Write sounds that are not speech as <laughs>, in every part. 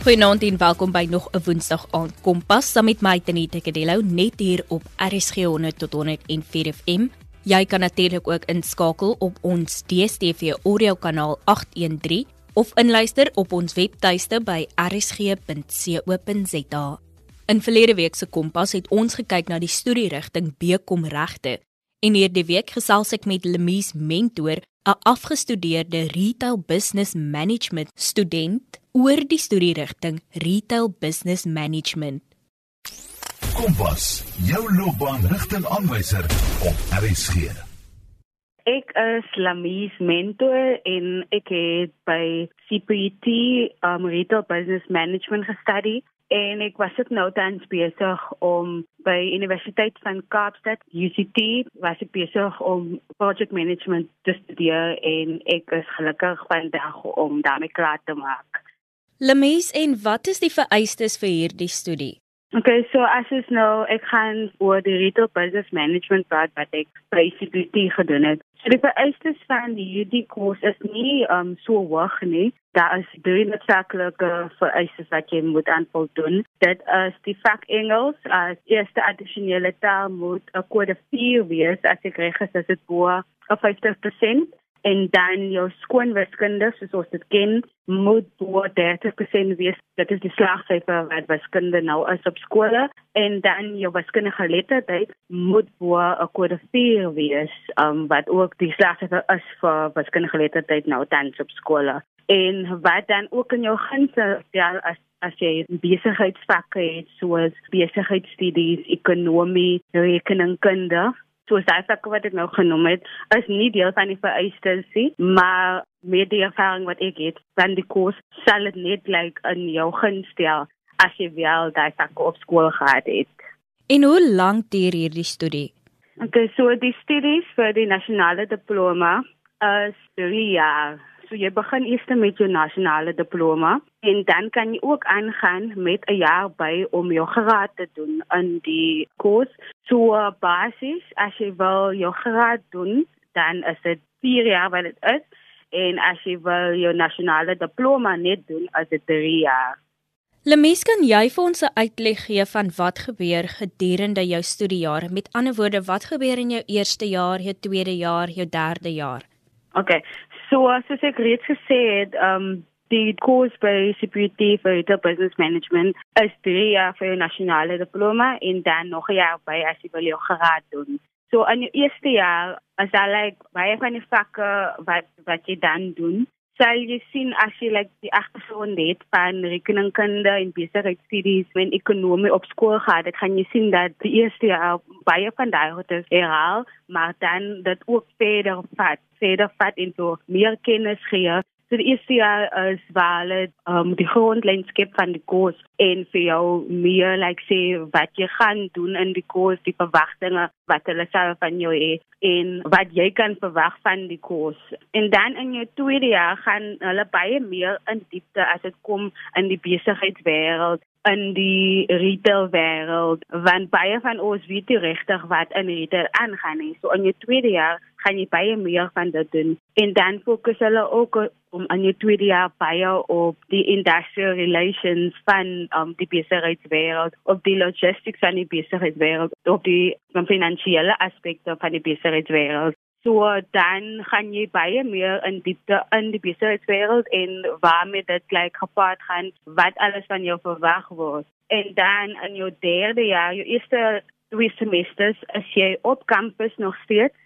Goeienaand en welkom by nog 'n Woensdag aand Kompas saam met my Tenita Kadello net hier op RSG 100 tot 104 FM. Jy kan natuurlik ook inskakel op ons DStv audio kanaal 813 of inluister op ons webtuiste by rsg.co.za. In verlede week se Kompas het ons gekyk na die studierigting BCom regte en hierdie week gesels ek met Lemies Mentor, 'n afgestudeerde retail business management student oor die studierigting Retail Business Management. Kompas, jou loopbaanrigtingaanwyser op RSG. Ek is Lamies mentor en ek het by CPT um, Retail Business Management gestudeer en ek was ook nou tans besig om by Universiteit van Kaapstad UCT was ek besig om project management te studeer en ek is gelukkig vandag om daarmee klaar te maak. Lemies en wat is die vereistes vir hierdie studie? Okay, so as is nou ek gaan oor die retail business management praat wat ek basically gedoen het. So die vereistes van die hierdie kurs is nie um so hoog nie. Daar is drie noodsaaklike vereistes wat jy moet aanvoldoen. Dit is die vak Engels as eerste addisionele taal moet 'n kode 4 wees as ek reg is, is dit bo 50% en dan jou skoonwiskunde soos ons dit ken moet bo 30% wees. Dit is die slagsyfer wat wiskunde nou is op skole. En dan jou wiskundige geletterdheid moet bo 'n kode 4 wees um, wat ook die slagsyfer is vir wiskundige geletterdheid nou tans op skole. En wat dan ook in jou gunste ja as as jy besigheidsvakke het soos besigheidstudies ekonomie rekeningkunde soos daai vakke wat ek nou genoem het, is nie deel van die vereistes nie, maar met die ervaring wat ek het, dan die kurs sal dit net like in jou gunstel as jy wel daai vakke op skool gehad het. En hoe lank duur hierdie studie? Okay, so die studies vir die nasionale diploma is 3 jaar so jy begin eers met jou nasionale diploma en dan kan jy ook aangaan met 'n jaar by om jou graad te doen in die kurs. So basis as jy wil jou graad doen, dan is dit 4 jaar wat dit is en as jy wil jou nasionale diploma net doen, is dit 3 jaar. Lemies kan jy vir ons 'n uitleg gee van wat gebeur gedurende jou studiejare? Met ander woorde, wat gebeur in jou eerste jaar, jou tweede jaar, jou derde jaar? Okay. So soos ek reeds gesê het, um die kurs by CPT vir Business Management is 3 jaar vir jou nasionale diploma en dan nog 'n jaar by as jy wil jou graad doen. So in jou eerste jaar as jy like baie van die vakke wat wat jy dan doen, sal jy sien as jy like die agtergrond het van rekeningkunde en besigheidstudies en ekonomie op skool gehad, dan kan jy sien dat die eerste jaar baie van daai het herhaal, maar dan dat ook verder vat verder vat en so meer kennis gee. So die eerste jaar is waar hulle um, die grondlyn skep van die koers en vir jou meer like sê wat jy gaan doen in die koers, die verwagtinge wat hulle self van jou het en wat jy kan verwag van die koers. En dan in jou tweede jaar gaan hulle baie meer in diepte as dit kom in die besigheidswêreld in die retail wêreld want baie van ons weet nie regtig wat in retail aangaan nie. So in jou tweede jaar gaan jy baie meer van dit doen. En dan fokus hulle ook om in jou tweede jaar baie op die industrial relations van um, die besigheidswêreld, op die logistics van die besigheidswêreld, op die finansiële aspekte van die besigheidswêreld. So dan gaan jy baie meer in diepte in die besigheidswêreld en waarmee dit gelyk gepaard gaan wat alles van jou verwag word. En dan in jou derde jaar, jou eerste twee semesters, as jy op kampus nog steeds,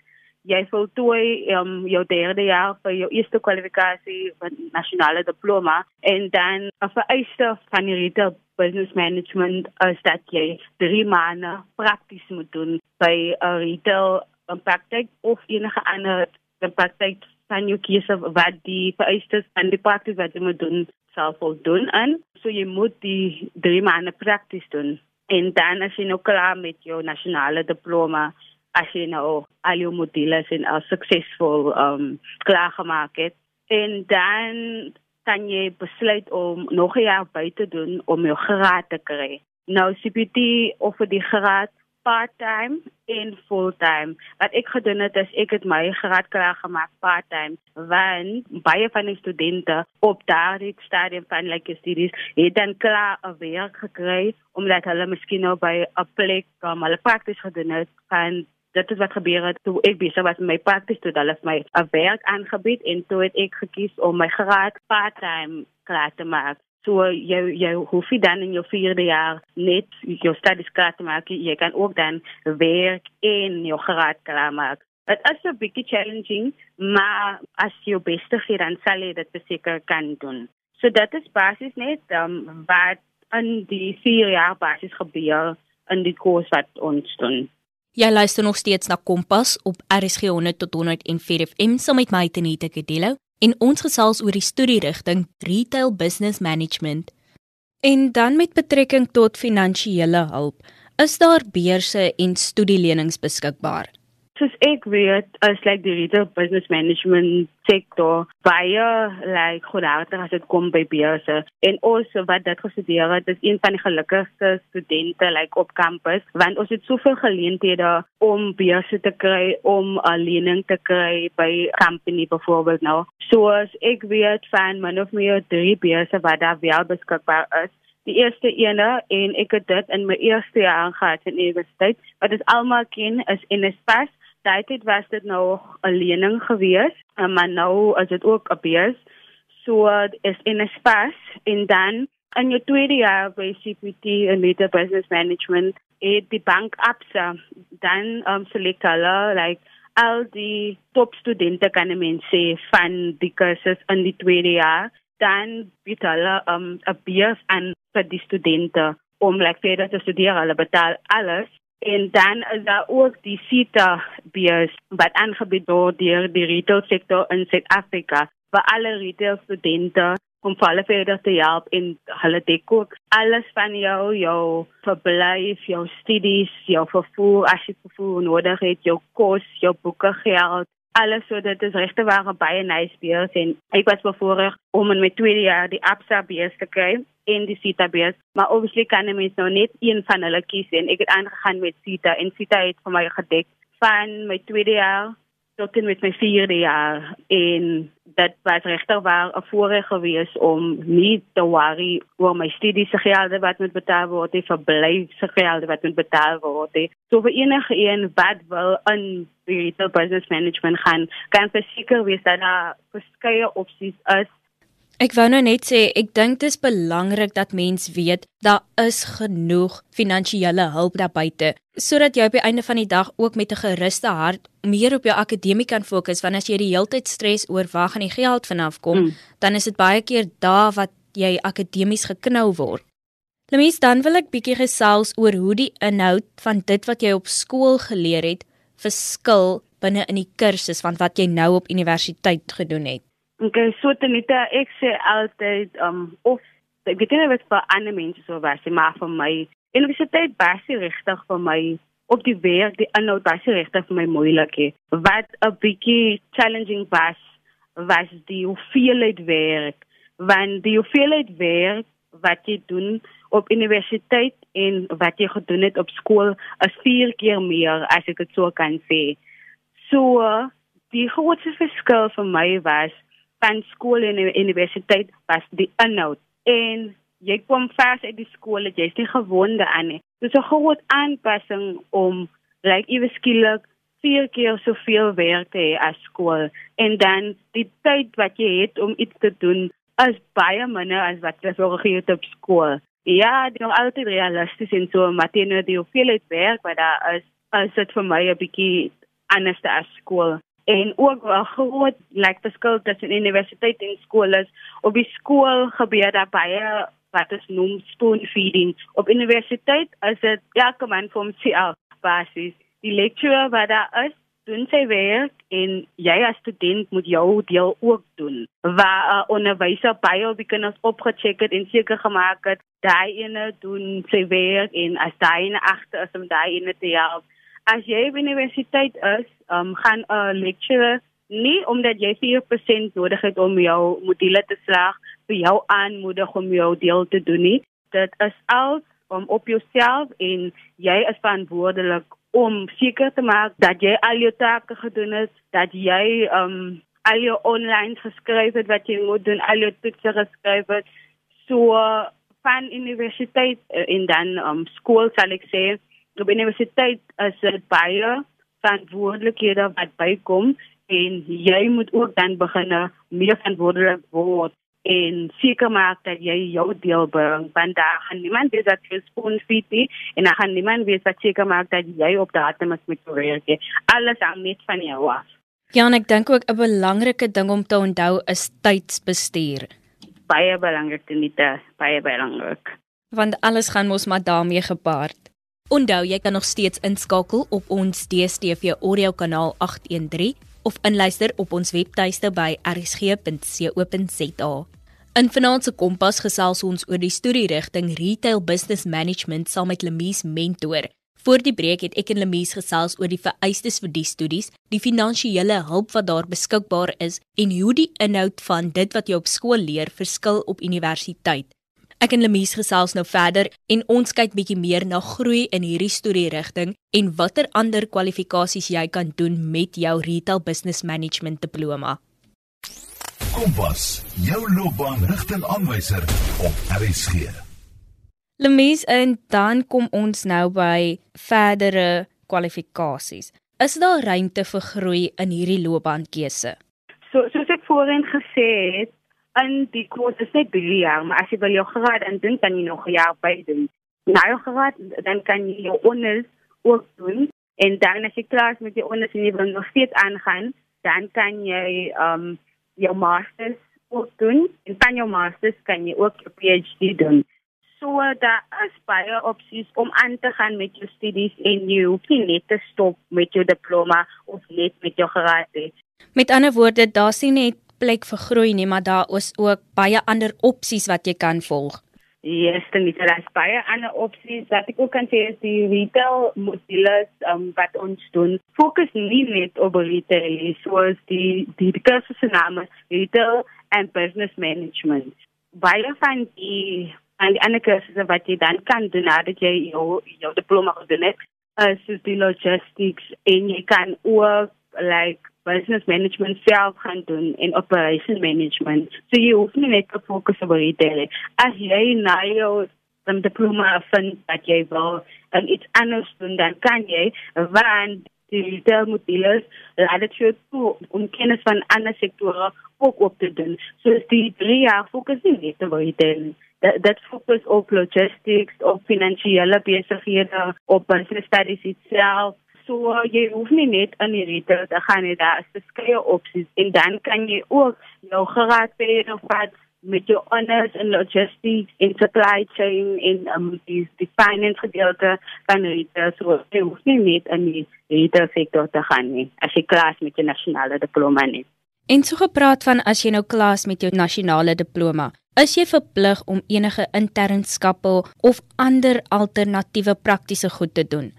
jy voltooi um, jou derde jaar vir jou eerste kwalifikasie van nasionale diploma en dan vereiste van die retail business management is dat jy 3 maande prakties moet doen by 'n retail 'n praktyk of enige ander praktyk van jou keuse wat die vereistes van die praktyk wat jy moet doen sal voldoen aan. So jy moet die 3 maande prakties doen. En dan as jy nou klaar met jou nasionale diploma, as jy nou al jou modules en al suksesvol um klaar gemaak het, en dan kan jy besluit om nog 'n jaar by te doen om jou graad te kry. Nou CPT of die graad part-time en fulltime. Wat ek gedoen het is ek het my graad klaar gemaak part-time want baie van die studente op daardie stadium van like studies het dan klaar 'n werk gekry omdat hulle miskien nou by 'n plek kom hulle prakties gedoen het van dit is wat gebeur het toe ek besig was met my prakties toe hulle my 'n werk aangebied en toe het ek gekies om my graad part-time klaar te maak. So jy jy hoef nie dan in jou vierde jaar net jou studies klaar te maak, jy kan ook dan werk en jou graad klaar maak. Dit is 'n bietjie challenging, maar as jy beste gee dan sal jy dit seker kan doen. So dit is basies net um, wat in die vier jaar basies gebeur in die koers wat ons doen. Jy luister nog steeds na Kompas op RSG 100 tot 104 FM saam met my Tenita Kedelo en ons gesels oor die studierigting Retail Business Management. En dan met betrekking tot finansiële hulp, is daar beurse en studielenings beskikbaar? Soos ek weet as like die retail business management sektor baie like goedhartig as dit kom by beurse. En ons wat dit gestudeer het is een van die gelukkigste studente like op kampus want ons het soveel geleenthede om beurse te kry om 'n lening te kry by company byvoorbeeld nou. Soos ek weet van man of meer drie beurse wat daar wel beskikbaar is. Die eerste ene en ek het dit in my eerste jaar gehad in universiteit wat is almal ken is NSFAS tyd het was dit nou 'n lening gewees, eh, maar nou is dit ook 'n beurs. So is in 'n spas en dan in jou tweede jaar by CPT en Media Business Management het die bank Absa dan um select hulle like al die top studente kan men sê van die kursus in die tweede jaar. Dan bied hulle um 'n beurs aan vir die studente om like verder te studeer hulle betaal alles En dan is daar ook die CETA beurs wat aangebied word deur die retail sektor in Suid-Afrika vir alle retail studente om hulle verder te help in hulle dekok alles van jou jou verblyf, jou studies, jou vervoer, as jy vervoer nodig het, jou kos, jou boeke geld alles so dit is regte ware baie nice beers en ek was bevoorreg om in my tweede jaar die Absa beers te kry en die Sita beers maar obviously kan ek mens nou net een van hulle kies. En ek het aangegaan met Sita. En Sita het vir my gedek van my tweede jaar tot en met my vierde jaar en dit was regtig waar 'n voorreg geweest om nie te worry oor my studies se gelde wat moet betaal word, die verblyf se gelde wat moet betaal word. So vir enige een wat wil in retail business management gaan, kan verseker wees dat daar verskeie opsies is Ek wou nou net sê ek dink dit is belangrik dat mens weet daar is genoeg finansiële hulp daar buite sodat jy op die einde van die dag ook met 'n geruste hart meer op jou akademie kan fokus want as jy die hele tyd stres oor waar gaan die geld vanaf kom mm. dan is dit baie keer daar wat jy akademies geknou word. Lemies dan wil ek bietjie gesels oor hoe die inhoud van dit wat jy op skool geleer het verskil binne in die kursus van wat jy nou op universiteit gedoen het. Okay, so Tenita, ek sê altyd um of ek weet nie wat vir ander mense sou was, maar vir my universiteit baie regtig vir my op die werk, die inhoud baie regtig vir my moeilik. Wat 'n bietjie challenging was, was die hoeveelheid werk, want die hoeveelheid werk wat jy doen op universiteit en wat jy gedoen het op skool is vier keer meer as ek dit sou kan sê. So die grootste verskil vir my was van skool en universiteit was die inhoud. En jy kom vas uit die skool jy is nie gewonde aan nie. Dis 'n groot aanpassing om like ewe skielik vier keer soveel werk te hê as skool en dan die tyd wat jy het om iets te doen is baie minder as wat jy sou gegee het op skool ja dit is altyd realisties en so maar teenoor die hoeveelheid werk wat daar is is dit vir my 'n bietjie anders as skool en ook 'n groot like verskil tussen universiteit en skool is. Op die skool gebeur daar baie wat is noem spoon feeding. Op universiteit is dit elke man vir homself basis die lecturer wat daar is doen sy werk en jy as student moet jou deel ook doen. Waar 'n onderwyser baie op die kinders opgecheck het en seker gemaak het daai ene doen sy werk en as daai ene agter is om daai ene te help as jy by universiteit is, um, gaan 'n lecturer nie omdat jy 4% nodig het om jou module te slaag vir jou aanmoedig om jou deel te doen nie. Dit is al um, op jouself en jy is verantwoordelik om seker te maak dat jy al jou take gedoen het, dat jy um al jou online geskryf het wat jy moet doen, al jou toetse geskryf het. So van universiteit eh, en dan um skool sal ek sê, op universiteit is dit baie verantwoordelikhede wat bykom en jy moet ook dan begin meer verantwoordelik word en seker maak dat jy jou deel bring want daar gaan niemand weet dat jy spoon feed nie en daar gaan niemand weet wat seker maak dat jy op datum is met jou werk alles hang net van jou af Ja, en ek dink ook 'n belangrike ding om te onthou is tydsbestuur. Baie belangrik dit baie belangrik. Want alles gaan mos maar daarmee gepaard. Onthou, jy kan nog steeds inskakel op ons DStv audio kanaal 813 of inluister op ons webtuiste by rsg.co.za. In Finansie Kompas gesels ons oor die studierigting Retail Business Management saam met Lemies Mentor. Voor die breek het ek en Lemies gesels oor die vereistes vir die studies, die finansiële hulp wat daar beskikbaar is en hoe die inhoud van dit wat jy op skool leer verskil op universiteit. Ek en Lemies gesels nou verder en ons kyk bietjie meer na groei in hierdie studierigting en watter ander kwalifikasies jy kan doen met jou Retail Business Management diploma. Kompas, jou loopbaanrigtingaanwyser op RSG. Lemies en dan kom ons nou by verdere kwalifikasies. Is daar ruimte vir groei in hierdie loopbaankeuse? So soos ek voorheen gesê het, in die kurs is net 3 jaar, maar as jy wil jou graad en doen kan jy nog 'n jaar by doen. Na jou graad dan kan jy jou honors ook doen en dan as jy klaar is met jou honors en jy wil nog steeds aangaan, dan kan jy um jou masters ook doen. En van jou masters kan jy ook 'n PhD doen so daar is baie opsies om aan te gaan met jou studies en jy hoef nie net te stop met jou diploma of net met jou graad. Met ander woorde, daar sien net plek vir groei nie, maar daar is ook baie ander opsies wat jy kan volg. Yes, dan is baie ander opsies wat ek ook kan sê is die retail modules um, wat ons doen. Fokus nie net op retail, soos die die kursus se naam is Retail and Business Management. Baie van die en die ander kursusse wat jy dan kan doen nadat jy jou jou diploma gedoen het, is soos die logistics en jy kan ook like business management self gaan doen en operation management. So jy hoef nie net te fokus op retail. As jy na jou dan diploma vind dat jy wil en iets anders doen, dan kan jy want die modules laat jou toe om kennis van ander sektore ook op te doen. So die drie jaar fokus nie net op retail dat fokus op logistics, op finansiële besighede, op business studies itself. So jy hoef nie net in die retail te gaan nie, daar is verskeie opsies en dan kan jy ook jou graad verder vat met jou honors in logistics en supply chain en um, die, die finance gedeelte van retail. So jy hoef nie net in die retail sektor te gaan nie, as jy klaar met jou nasionale diploma nie. En so gepraat van as jy nou klaar is met jou nasionale diploma, is jy verplig om enige internskappe of ander alternatiewe praktiese goed te doen.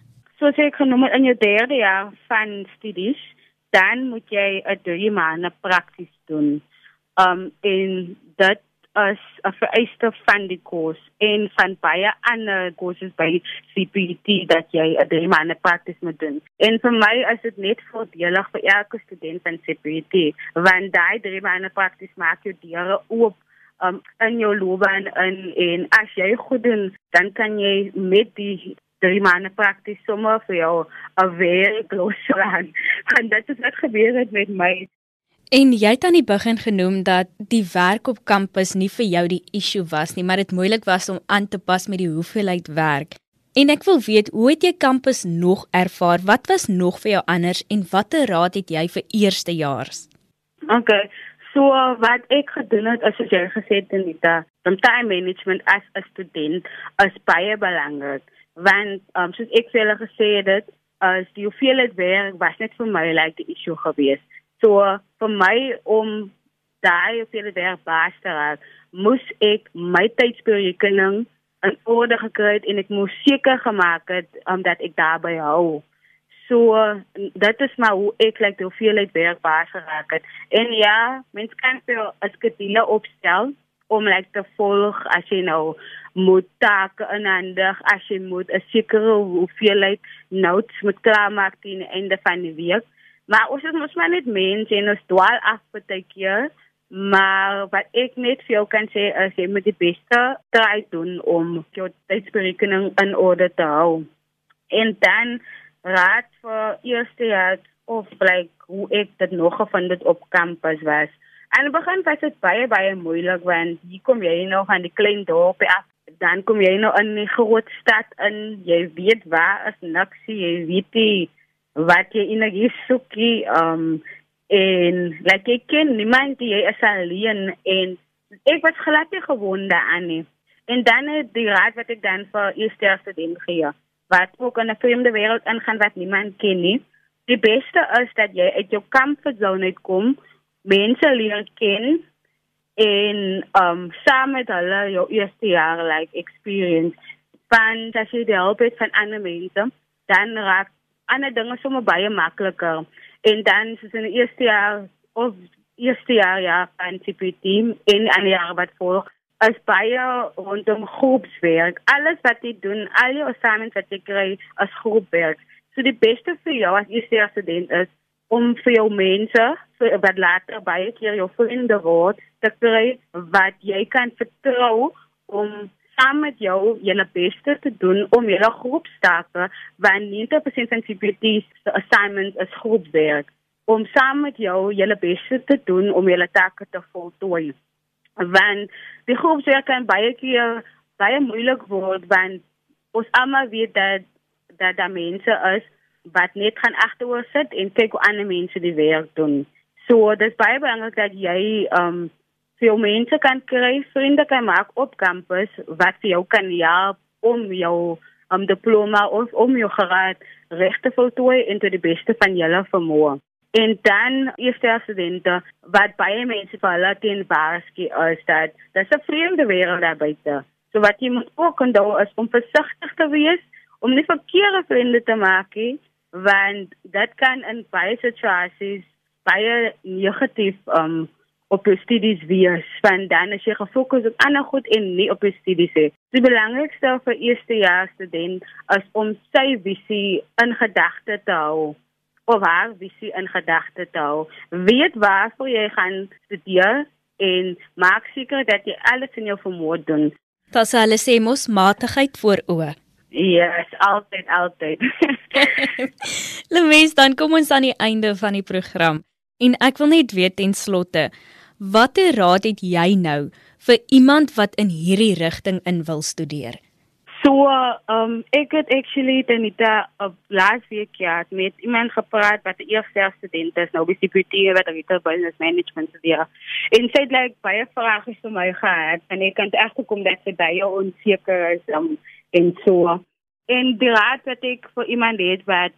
Soos ek genoem het in jou derde jaar van studies, dan moet jy 'n 3 maande prakties doen. Um en dit is 'n vereiste van die kurs en van baie ander kursusse by CPT dat jy 'n 3 maande prakties moet doen. En vir my is dit net voordelig vir elke student van CPT, want daai 3 maande prakties maak jou deure oop um, in jou loopbaan in en as jy goed doen, dan kan jy met die drie maande prakties sommer vir jou 'n werk loslaan. En <laughs> dit is wat gebeur het met my. En jy het aan die begin genoem dat die werk op kampus nie vir jou die issue was nie, maar dit moeilik was om aan te pas met die hoeveelheid werk. En ek wil weet, hoe het jy kampus nog ervaar? Wat was nog vir jou anders en watter raad het jy vir eerstejaars? Okay. So wat ek gedoen het as jy gesê het Anita, om time management as 'n student is baie belangrik want um, soos ek vir hulle gesê het, as die hoeveelheid werk was net vir my like die issue gewees. So vir my om daai hoeveelheid werk baas te raak, moes ek my tydsberekening in orde gekry het en ek moes seker gemaak het omdat um, ek daarby hou. So dit is maar hoe ek like hoeveelheid werk baas geraak het. En ja, mens kan vir 'n skedule opstel om like te volg as jy nou moet take inhandig as jy moet 'n sekere hoeveelheid notes moet klaarmaak teen die einde van die week. Maar ons is mos maar net mense en ons dwaal af baie keer. Maar wat ek net vir jou kan sê is jy moet die beste try doen om jou tydsberekening in orde te hou. En dan raad vir eerste jaar of like hoe ek dit nog gevind het op kampus was. Aan die begin was dit baie baie moeilik want hier kom jy nou van die klein dorpie af, dan kom jy nou in 'n groot stad in, jy weet waar is niks, jy weet nie wat jy in 'n soekie um en like ek ken niemand jy is alleen en ek was glad nie gewonde aan nie. En dan het die raad wat ek dan vir eerste student gee, wat ook in 'n vreemde wêreld ingaan wat niemand ken nie die beste is dat jy uit jou comfort zone uitkom, mense leer ken en um saam met hulle jou eerste jaar like experience van dat jy die hulp het van ander mense, dan raak ander dinge sommer baie makliker. En dan soos in die eerste jaar of eerste jaar ja van CPT in 'n jaar wat volg as baie rondom groepswerk. Alles wat jy doen, al jou assignments wat jy kry as groepwerk So die beste vir jou as jy as student is om vir jou mense vir wat later baie keer jou vriende word te kry wat jy kan vertrou om saam met jou julle beste te doen om julle groepstake want 90% van CPT's assignments is groepwerk om saam met jou julle beste te doen om julle take te voltooi. Want die groepswerk kan baie keer baie moeilik word want ons almal weet dat dat daar mense is wat net gaan agteroor sit en kyk hoe ander mense die werk doen. So dis baie belangrik dat jy um veel mense kan kry, vriende kan maak op kampus wat vir jou kan help om jou um diploma of om jou graad reg te voltooi en tot die beste van julle vermoë. En dan eerste studente wat baie mense vir hulle teen waarsku is dat dis 'n vreemde wêreld daar buite. So wat jy moet ook onthou is om versigtig te wees om nie verkeerde vriende te maak nie, want dit kan in baie situasies baie negatief um op jou studies wees, want dan as jy gefokus op ander goed en nie op jou studies nie. Die belangrikste vir eerstejaars student is om sy visie in gedagte te hou of haar visie in gedagte te hou. Weet waarvoor jy gaan studeer en maak seker dat jy alles in jou vermoë doen. Dit sê mos matigheid voor oë. Yes, altyd altyd. <laughs> <laughs> Lemes, dan kom ons aan die einde van die program. En ek wil net weet ten slotte, watter raad het jy nou vir iemand wat in hierdie rigting in wil studeer? So, um ek het actually dit op laas week ja met iemand gepraat wat 'n eerste student is nou CPT wat retail business management studeer. En sy het like baie vrae vir my gehad en ek kan agterkom dat sy baie onseker is um en so. En die raad wat ek vir iemand het wat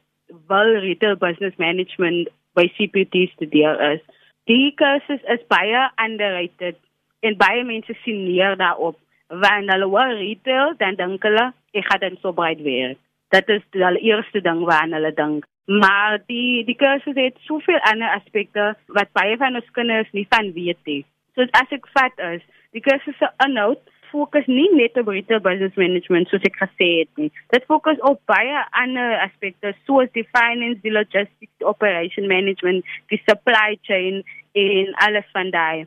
wil retail business management by CPT studeer is, die kursus is baie underrated en baie mense sien neer daarop. Wanneer hulle hoor retail, dan dink hulle ek gaan dan so breed werk. Dat is die eerste ding waaraan hulle dink. Maar die die kursus het soveel ander aspekte wat baie van ons kinders nie van weet nie. So as ek vat is, die kursus se inhoud fokus nie net op retail business management soos ek gesê het nie. Dit fokus op baie ander aspekte soos die finance, die logistics, die operation management, die supply chain en alles van daai.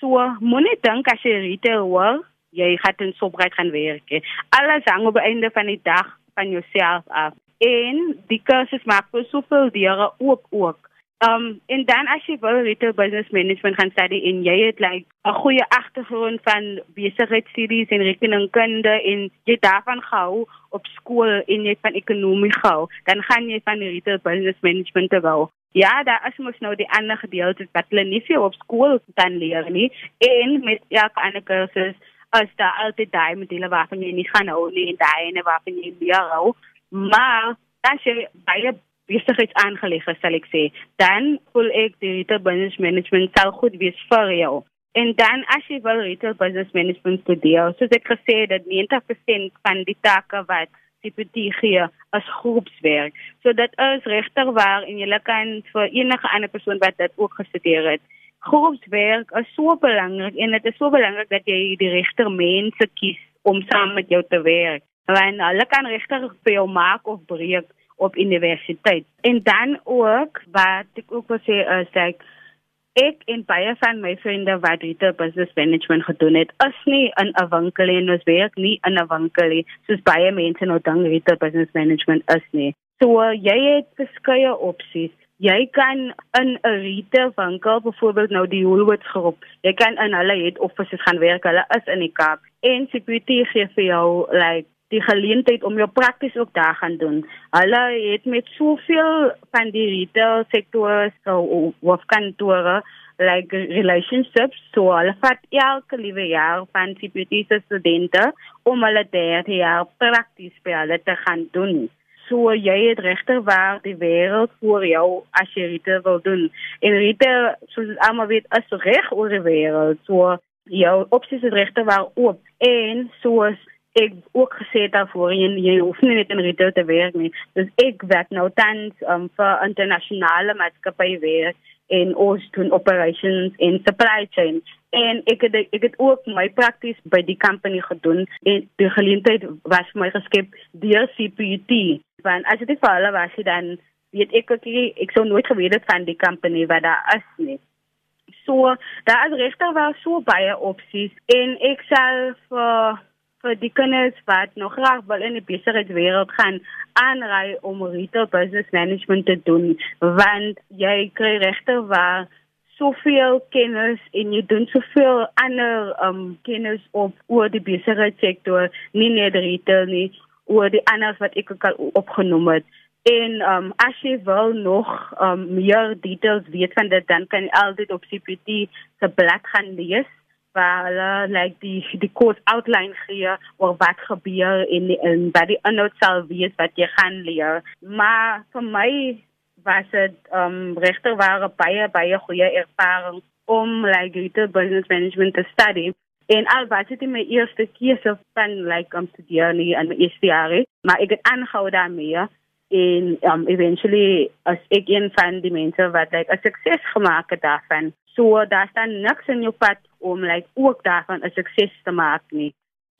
So moenie dink as jy retail wil, jy gaan in so baie gaan werk. Alles hang op einde van die dag van jouself af. En die kursus maak vir soveel deure oop ook. Um en dan as jy wil retail business management gaan study en jy het like 'n goeie agtergrond van besigheidsstudies en rekeningkunde en jy daarvan gehou op skool en jy van ekonomie gehou, dan gaan jy van retail business management wou. Ja, daar is mos nou die ander gedeeltes wat hulle nie vir op skool kan leer nie en met elke ander kursus as daar altyd daai modelle waarvan jy nie gaan hou nie en daai ene waarvan jy meer hou. Maar as jy baie besigheidsaangeleg is, sal ek sê, dan voel ek die retail business management sal goed wees vir jou. En dan as jy wil retail business management studeer, soos ek gesê het, dat 90% van die take wat CPT gee as groepswerk. So dit is regter waar en jy kan vir enige ander persoon wat dit ook gestudeer het, groepswerk is so belangrik en dit is so belangrik dat jy die regte mense kies om saam met jou te werk. Want hulle kan regtig vir jou maak of breek op universiteit. En dan ook wat ek ook wil sê is dat ek en baie van my vriende wat retail business management gedoen het, is nie in 'n winkel en ons werk nie in 'n winkel nie, soos baie mense nou dink retail business management is nie. So jy het verskeie opsies. Jy kan in 'n retail winkel, byvoorbeeld nou die Woolworths groep, jy kan in hulle het offices gaan werk. Hulle is in die Kaap. En security gee vir jou like die geleentheid om jou prakties ook daar gaan doen. Hulle het met soveel van die retail sektore so of kantore like relationships so hulle vat elke liewe jaar van CPT studente om hulle derde jaar prakties by hulle te gaan doen. So jy het regter waar die wêreld vir jou as jy retail wil doen. En retail soos almal weet is reg oor die wêreld. So jou opsies is regter waar oop en soos ek ook gesê daarvoor jy, jy hoef nie net in retail te werk nie. Dus ek werk nou tans um, vir internasionale maatskappye werk en ons doen operations en supply chain. En ek het ek het ook my prakties by die company gedoen en die geleentheid was vir my geskep deur CPUT. Want as dit vir hulle was, dan weet ek ook nie, ek sou nooit geweet het van die company wat daar is nie. So, daar is regtig wel so baie opsies en ek self uh, vir die kinders wat nog graag wil in die besigheidswêreld gaan aanry om retail business management te doen want jy kry regte waar soveel kennis en jy doen soveel ander um kennis op oor die besigheidssektor nie net retail nie oor die ander wat ek ook al opgenoem het. En um as jy wil nog um meer details weet van dit dan kan jy altyd op CPT se blad gaan lees waar hulle like die die course outline gee oor wat gebeur en en wat die inhoud sal wees wat jy gaan leer. Maar vir my was dit um regtig ware baie baie goeie ervaring om like retail business management te studie. En al was dit my eerste keuse van like om te doen in my eerste jaar, maar ek het aangehou daarmee en um eventually as ek een van die mense wat like 'n sukses gemaak het daarvan. So daar staan niks in jou pad om like ook daarvan 'n sukses te maak nie.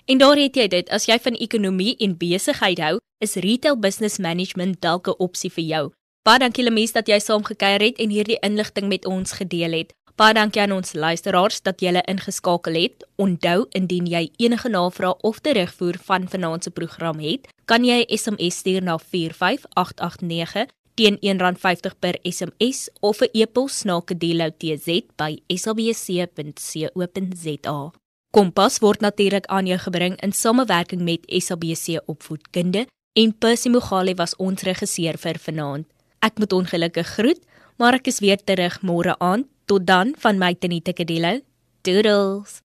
En daar het jy dit, as jy van ekonomie en besigheid hou, is retail business management dalk 'n opsie vir jou. Baie dankie Lemies dat jy saam gekuier het en hierdie inligting met ons gedeel het. Baie dankie aan ons luisteraars dat julle ingeskakel het. Onthou indien jy enige navrae of terugvoer van vanaand se program het, kan jy 'n SMS stuur na 45889 teen R1.50 per SMS of 'n e-pos na kedeloutz@sabc.co.za. Kompas word natuurlik aan jou gebring in samewerking met SABC Opvoedkunde en Percy Mogale was ons regisseur vir vanaand. Ek moet ongelukkig groet, maar ek is weer terug môre aand. Tot dan van my Tenita Kedelo. Doodles.